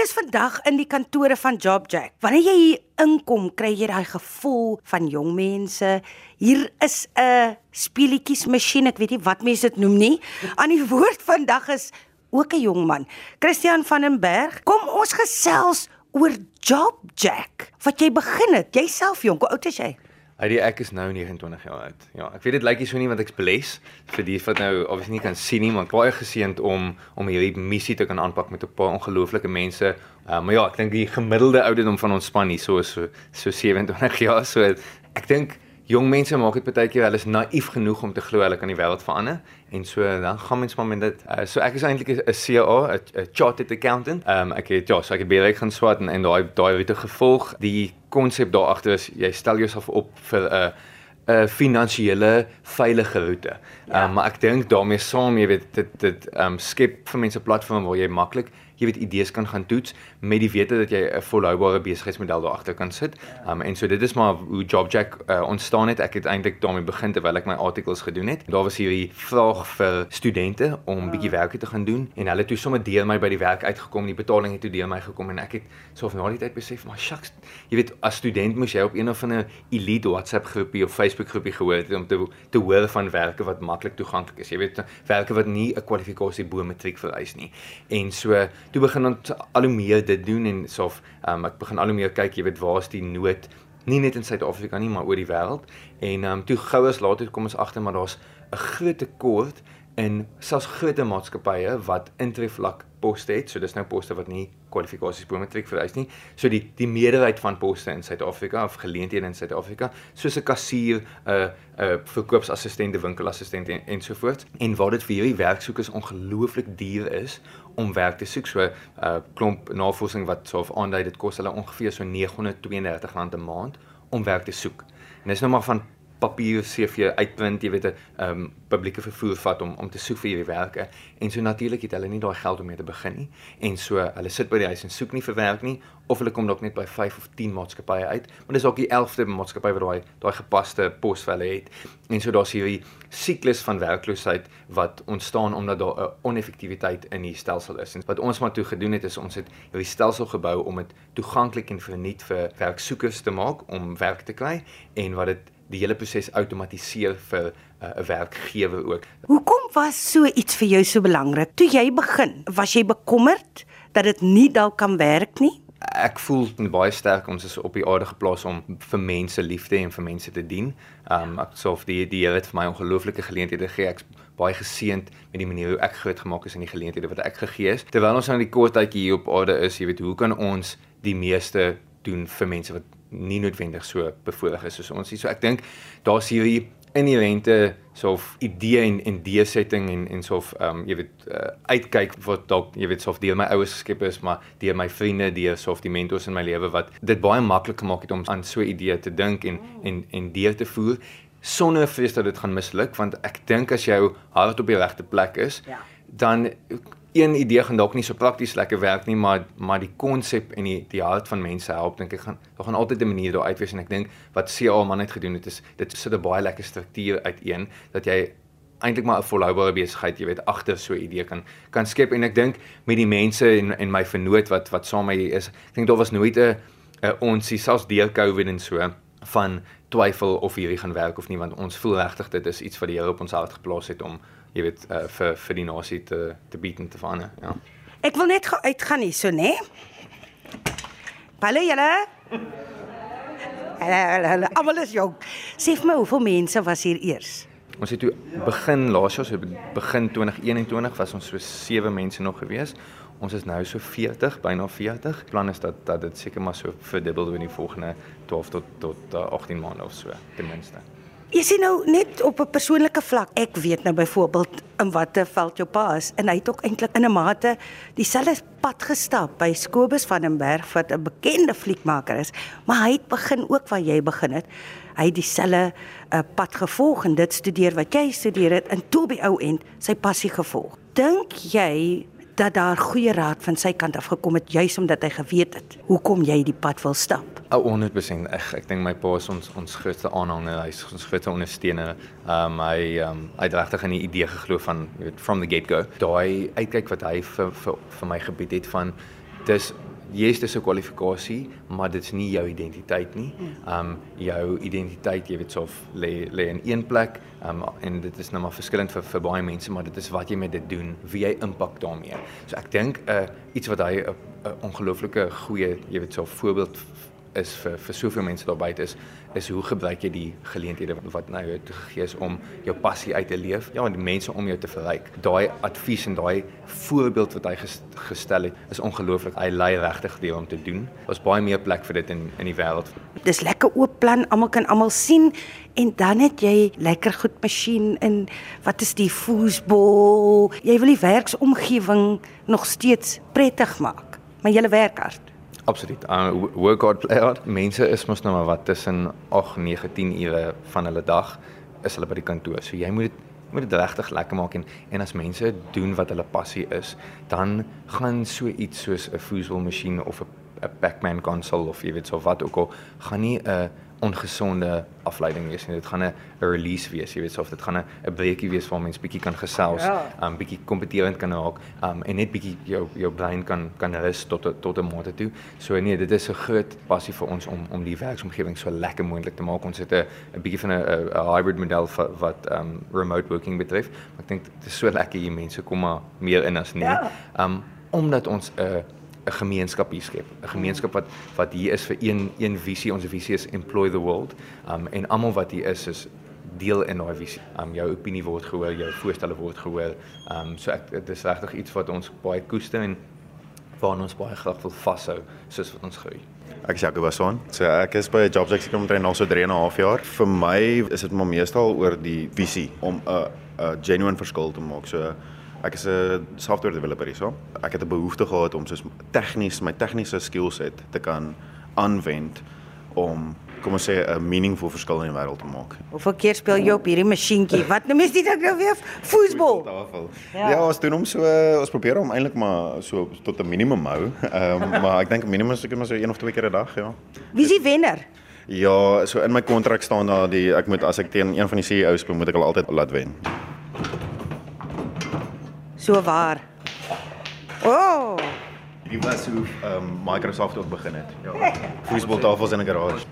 Is vandag in die kantore van JobJack. Wanneer jy hier inkom, kry jy daai gevoel van jong mense. Hier is 'n speletjiesmasjien, ek weet nie wat mense dit noem nie. Aan die woord vandag is ook 'n jong man, Christian van den Berg. Kom ons gesels oor JobJack. Wat jy begin het, jouself jonk, hoe oud is jy? Hy ek is nou 29 jaar oud. Ja, ek weet dit lyk nie so nie want ek's bles vir die wat nou obviously nie kan sien nie, maar ek baie geseënd om om hierdie missie te kan aanpak met 'n paar ongelooflike mense. Uh, maar ja, ek dink die gemiddelde ouderdom van ons span hier so is so so 27 jaar. So ek dink jong mense maak dit baie keer hulle is naïef genoeg om te glo hulle kan die wêreld verander en so dan gaan mens maar met dit. Uh, so ek is eintlik 'n CA, 'n chartered accountant. Ehm um, ek het ja, so ek het baie gaan swat en en daai daai roete gevolg. Die konsep daar agter is jy stel jouself op vir 'n uh, 'n finansiële veilige roete. Ja. Um, maar ek dink daarmee saam, jy weet, dit dit ehm um, skep vir mense 'n platform waar jy maklik jy weet idees kan gaan toets met die wete dat jy 'n volhoubare besigheidsmodel daar agter kan sit. Um en so dit is maar hoe JobJack uh, ontstaan het. Ek het eintlik daarmee begin terwyl ek my artikels gedoen het. Daar was hierdie vraag vir studente om 'n bietjie werk te gaan doen en hulle het toe sommer deur my by die werk uitgekom. Die betaling het toe deur my gekom en ek het so of na die tyd besef, maar shucks, jy weet as student moes jy op een of ander elite WhatsApp groepie of Facebook groepie gehoor het om te te hoor van werke wat maklik toeganklik is. Jy weet werke wat nie 'n kwalifikasie bo matriek vereis nie. En so toe begin ons al hoe meer dit doen en sof um, ek begin al hoe meer kyk, jy weet, waar is die nood nie net in Suid-Afrika nie, maar oor die wêreld. En ehm um, toe gou as later kom ons agter maar daar's 'n groot tekort in selfs groot maatskappye wat intrevlak poste het. So dis nou poste wat nie kwalifikasies bo matriek vereis nie. So die die meerderheid van poste in Suid-Afrika of geleenthede in Suid-Afrika, soos 'n kassier, 'n 'n verkoopsassistent, 'n winkelassistent en ensovoorts. En waar dit vir hierdie werksoekers ongelooflik duur is om werk te soek. So 'n uh, klomp navorsing wat sou aandui dit kos hulle ongeveer so R932 'n maand om werk te soek. En dis nou maar van papier CV uitprint, jy weet 'n um, publieke vervoer vat om om te soek vir hierdie werke. En so natuurlik het hulle nie daai geld om mee te begin nie. En so hulle sit by die huis en soek nie vir werk nie of hulle kom dalk net by 5 of 10 maatskappye uit, maar dis ook die 11de maatskappy wat daai daai gepaste pos vir hulle het. En so daar's hierdie siklus van werkloosheid wat ontstaan omdat daar 'n oneffektiwiteit in die stelsel is. En wat ons maar toe gedoen het is ons het hierdie stelsel gebou om dit toeganklik en vernuut vir werksoekers te maak om werk te kry en wat dit die hele proses outomatiseer vir uh, 'n uh, werkgewer ook. Hoekom was so iets vir jou so belangrik? Toe jy begin, was jy bekommerd dat dit nie dalk kan werk nie? Ek voel baie sterk ons is op die aarde geplaas om vir mense liefde en vir mense te dien. Um ek of die die het vir my ongelooflike geleenthede gegee. Ek's baie geseënd met die manier hoe ek groot gemaak is in die geleenthede wat ek gegee is. Terwyl ons nou in die kort tydjie hier op aarde is, jy weet, hoe kan ons die meeste doen vir mense wat nie noodwendig so bevoorreg is soos ons nie. So ek dink daar's hierdie inherente sof idee en en desetting en en sof ehm um, jy weet uh, uitkyk wat dalk jy weet sof deur my ouers geskep is maar deur my vriende deur sof die mentors in my lewe wat dit baie maklik gemaak het om aan so 'n idee te dink en en en deur te voer sonder vrees dat dit gaan misluk want ek dink as jou hart op die regte plek is ja. dan een idee gaan dalk nie so prakties lekker werk nie, maar maar die konsep en die die hart van mense help dink ek gaan daar gaan altyd 'n manier daar uitwees en ek dink wat CA man het gedoen het is dit sit 'n baie lekker struktuur uiteen dat jy eintlik maar 'n volhoubare besigheid, jy weet, agter so 'n idee kan kan skep en ek dink met die mense en en my vernoot wat wat saam met my is, ek dink daar was nooit 'n ons selfs deur Covid en so van twyfel of hierdie gaan werk of nie want ons voel regtig dit is iets wat die Here op ons hart geplaas het om jy weet uh, vir vir die nasie te te bied en te verander, ja. Ek wil net uitgaan hier so, né? Hallo julle. Hallo, hallo. Almal is jong. Sê vir my hoeveel mense was hier eers? Ons het toe begin laas jaar, so begin 2021 was ons so 7 mense nog gewees. Ons is nou so 40, byna 40. Plan is dat dat dit seker maar so verdubbel in die volgende 12 tot tot uh, 18 maande of so ten minste. Jy sien nou net op 'n persoonlike vlak. Ek weet nou byvoorbeeld in watter veld jou pa is en hy het ook eintlik in 'n mate dieselfde pad gestap by Skobus van den Berg wat 'n bekende fliekmaker is, maar hy het begin ook waar jy begin het. Hy het dieselfde uh, pad gevolg en dit studeer wat jy studeer het en toe by ou end sy passie gevolg. Dink jy dat daar goeie raad van sy kant af gekom het juis omdat hy geweet het hoekom jy die pad wil stap. Oh, 100% ek ek dink my pa is ons ons grootste aanhanger, hy's ons grootste ondersteuner. Um hy um hy het regtig in die idee geglo van from the get go. Daai uitkyk wat hy vir vir vir my gebied het van dis Jy's dis 'n kwalifikasie, maar dit's nie jou identiteit nie. Um jou identiteit, jy weet, sof lê lê in een plek, um en dit is nou maar verskillend vir vir baie mense, maar dit is wat jy met dit doen, wie jy impak daarmee. So ek dink 'n uh, iets wat hy 'n uh, ongelooflike goeie, jy weet, so voorbeeld is vir vir soveel mense daar buite is is hoe gebruik jy die geleenthede wat nou jou gegee is om jou passie uit te leef? Ja en die mense om jou te verryk. Daai advies en daai voorbeeld wat hy gestel het is ongelooflik. Hy lei regtig deel om te doen. Daar's baie meer plek vir dit in in die wêreld. Dis lekker oop plan. Almal kan almal sien. En dan het jy lekker goed masjien in. Wat is die foosbol jy wil die werksomgewing nog steeds prettig maak. Maar jy werk hard Absoluut. Uh, work hard play hard. Mense is mos nou maar wat tussen 8, 9, 10 ure van hulle dag is hulle by die kantoor. So jy moet dit moet dit regtig lekker maak en en as mense doen wat hulle passie is, dan gaan so iets soos 'n foosball masjien of 'n 'n Pac-Man konsol of jy weet so wat ook al gaan nie 'n ongesonde afleiding wees nie. Dit gaan 'n release wees, jy weet, so of dit gaan 'n breekie wees waar mens bietjie kan gesels, ja. um bietjie kompeterend kan raak, um en net bietjie jou jou brein kan kan rus tot tot 'n mate toe. So nee, dit is 'n groot passie vir ons om om die werksomgewing so lekker moontlik te maak. Ons het 'n 'n bietjie van 'n 'n hybrid model wat wat um remote working betref. Maar ek dink dit is so lekker hier mense kom maar meer in as nie. Ja. Um omdat ons 'n uh, 'n gemeenskap hier skep. 'n Gemeenskap wat wat hier is vir een een visie. Ons visie is employ the world. Um en almal wat hier is is deel in daai visie. Um jou opinie word gehoor, jou voorstelle word gehoor. Um so ek dit is regtig iets wat ons baie koester en waarna ons baie graag wil vashou soos wat ons groei. Ek is Jaco Bason. So ek is by Jobs ek kom omtrent nou so 3 en 'n half jaar. Vir my is dit maar meestal oor die visie om 'n 'n genuine verskil te maak. So Ek is 'n software developer hierso. Ek het 'n behoefte gehad om soos tegnies my tegniese skillset te kan aanwend om kom ons sê 'n meaningful verskil in die wêreld te maak. Hoeveel keer speel jy op hierdie masjienkie? Wat noem jy dit nou weer? Voetbal. Ja. ja, ons doen hom so ons probeer hom eintlik maar so tot 'n minimum hou. Ehm um, maar ek dink minimum is seker maar so een of twee keer 'n dag, ja. Wie is die wenner? Ja, so in my kontrak staan daar die ek moet as ek teen een van die CEO's speel, moet ek al altyd laat wen. So waar. O. Oh. Die was hoe um, Microsoft ook begin het. Ja. Voetbaltafels in 'n garage.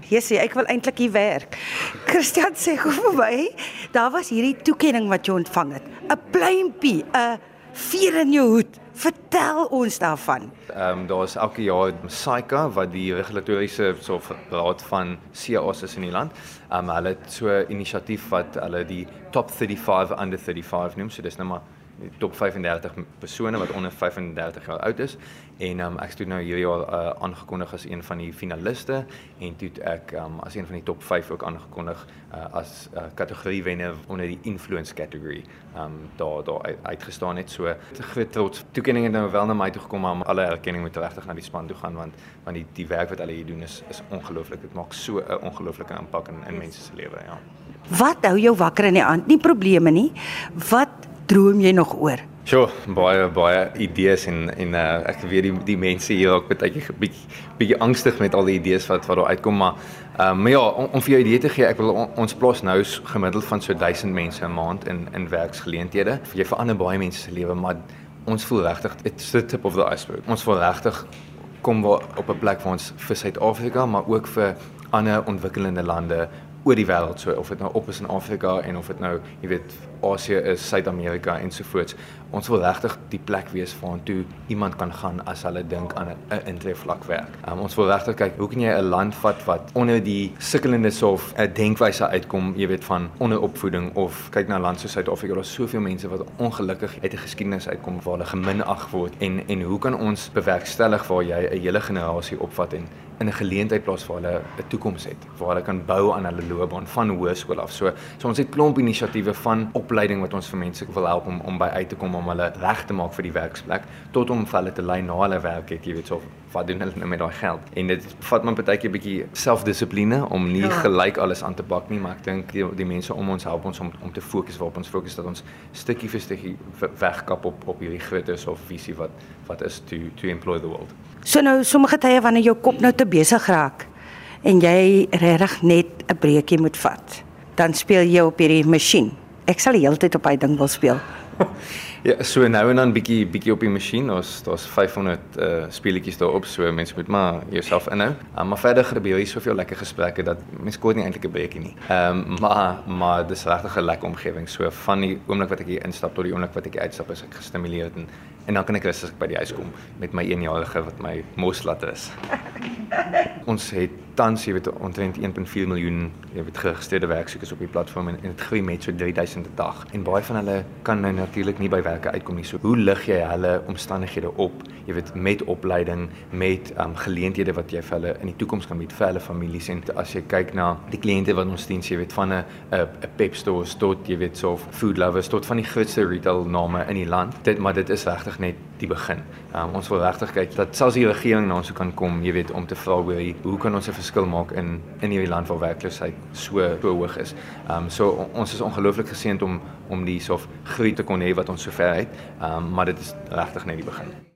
Jessie, ek wil eintlik hier werk. Christian sê gou vir my, daar was hierdie toekenning wat jy ontvang het. 'n Pluimpie, 'n vier in jou hoed. Vertel ons daarvan. Ehm um, daar's elke jaar SAICA wat die regulatoriese so raad van CAOs is in die land. Ehm um, hulle het so 'n inisiatief wat hulle die top 35 under 35 noem. So dis nou maar top 35 persone wat onder 35 jaar oud is. En um, ek het nou hierdie jaar uh, aangekondig as een van die finaliste en toe ek um, as een van die top 5 ook aangekondig uh, as uh, kategorie wenner onder die influence category um, daar daar uit, uitgestaan het. So groot trots. Toekenning het nou wel na my toe gekom maar alle erkenning moet regtig na die span toe gaan want want die die werk wat hulle hier doen is is ongelooflik. Dit maak so 'n ongelooflike impak in in mense se lewe ja. Wat hou jou wakker in die aand? Nie probleme nie. Wat droom jy nog oor? Sjoe, baie baie idees en en uh, ek weet die die mense hier ook baie bietjie bietjie angstig met al die idees wat wat daar uitkom maar ehm um, ja om, om vir jou idee te gee ek wil on, ons plaas nou gemiddeld van so 1000 mense 'n maand in in werksgeleenthede. Jy verander baie mense se lewe maar ons voel regtig it's the tip of the iceberg. Ons voel regtig kom we op 'n plek waar ons vir Suid-Afrika maar ook vir ander ontwikkelende lande oor die wêreld so of dit nou op is in Afrika en of dit nou jy weet Asië is, Suid-Amerika ensovoorts. Ons wil regtig die plek wees waartoe iemand kan gaan as hulle dink aan 'n intree vlak werk. Um, ons wil regtig kyk hoe kan jy 'n land vat wat onder die sukkelendes of 'n denkwyse uitkom, jy weet van onderopvoeding of kyk na land soos Suid-Afrika, daar's soveel mense wat ongelukkig uit 'n geskiedenis uitkom waar hulle geminag word en en hoe kan ons bewerkstellig waar jy 'n hele generasie opvat en in 'n geleentheid plaas waar hulle 'n toekoms het, waar hulle kan bou aan hulle loopbaan van hoërskool af. So so ons het klomp inisiatiewe van opleiding wat ons vir mense wil help om om by uit te kom om hulle reg te maak vir die werksplek tot om hulle te lei na hulle werk het, jy weet so wat doen hulle nou met daai geld. En dit vat my baie keer 'n bietjie selfdissipline om nie ja. gelyk alles aan te pak nie, maar ek dink die, die mense om ons help ons om om te fokus waarop ons fokus dat ons stukkie vir stukkie wegkap op op hierdie groter of visie wat wat is to to employ the world. So nou sommige tye wanneer jou kop nou te besig raak en jy regtig net 'n breekie moet vat, dan speel jy op hierdie masjien. Ek sal die hele tyd op hy ding wil speel. Ja, so nou en dan bietjie bietjie op die masjien. Ons daar's 500 uh speletjies daarop, so mense moet maar jouself inhou. Um, maar verder gebeur hier soveel lekker gesprekke dat mense kort nie eintlik 'n breekie nie. Ehm um, maar maar dis regtig 'n lekker omgewing. So van die oomblik wat ek hier instap tot die oomblik wat ek uitstap, is ek gestimuleerd en en dan kan ek rustig by die huis kom met my 1-jarige wat my moslat is. ons het tans jy weet omtrent 1.4 miljoen jy weet geregistreerde werksoekers op die platform en, en dit groei met so 3000 'n dag. En baie van hulle kan nou natuurlik nie by werke uitkom nie. So hoe lig jy hulle omstandighede op? Jy weet met opleiding, met um, geleenthede wat jy vir hulle in die toekoms kan bied vir hulle families en as jy kyk na die kliënte wat ons dien, jy weet van 'n 'n Pep Store tot jy weet so food lovers tot van die grootste retail name in die land. Dit maar dit is regtig net die begin. Um, ons wil regtig kyk dat selfs die regering na ons kan kom, jy weet, om te vra oor hoe kan ons 'n verskil maak in in hierdie land waar werkloosheid so so hoog is. Ehm um, so ons is ongelooflik geseënd om om die sof groei te kon hê wat ons sover het. Ehm um, maar dit is regtig net die begin.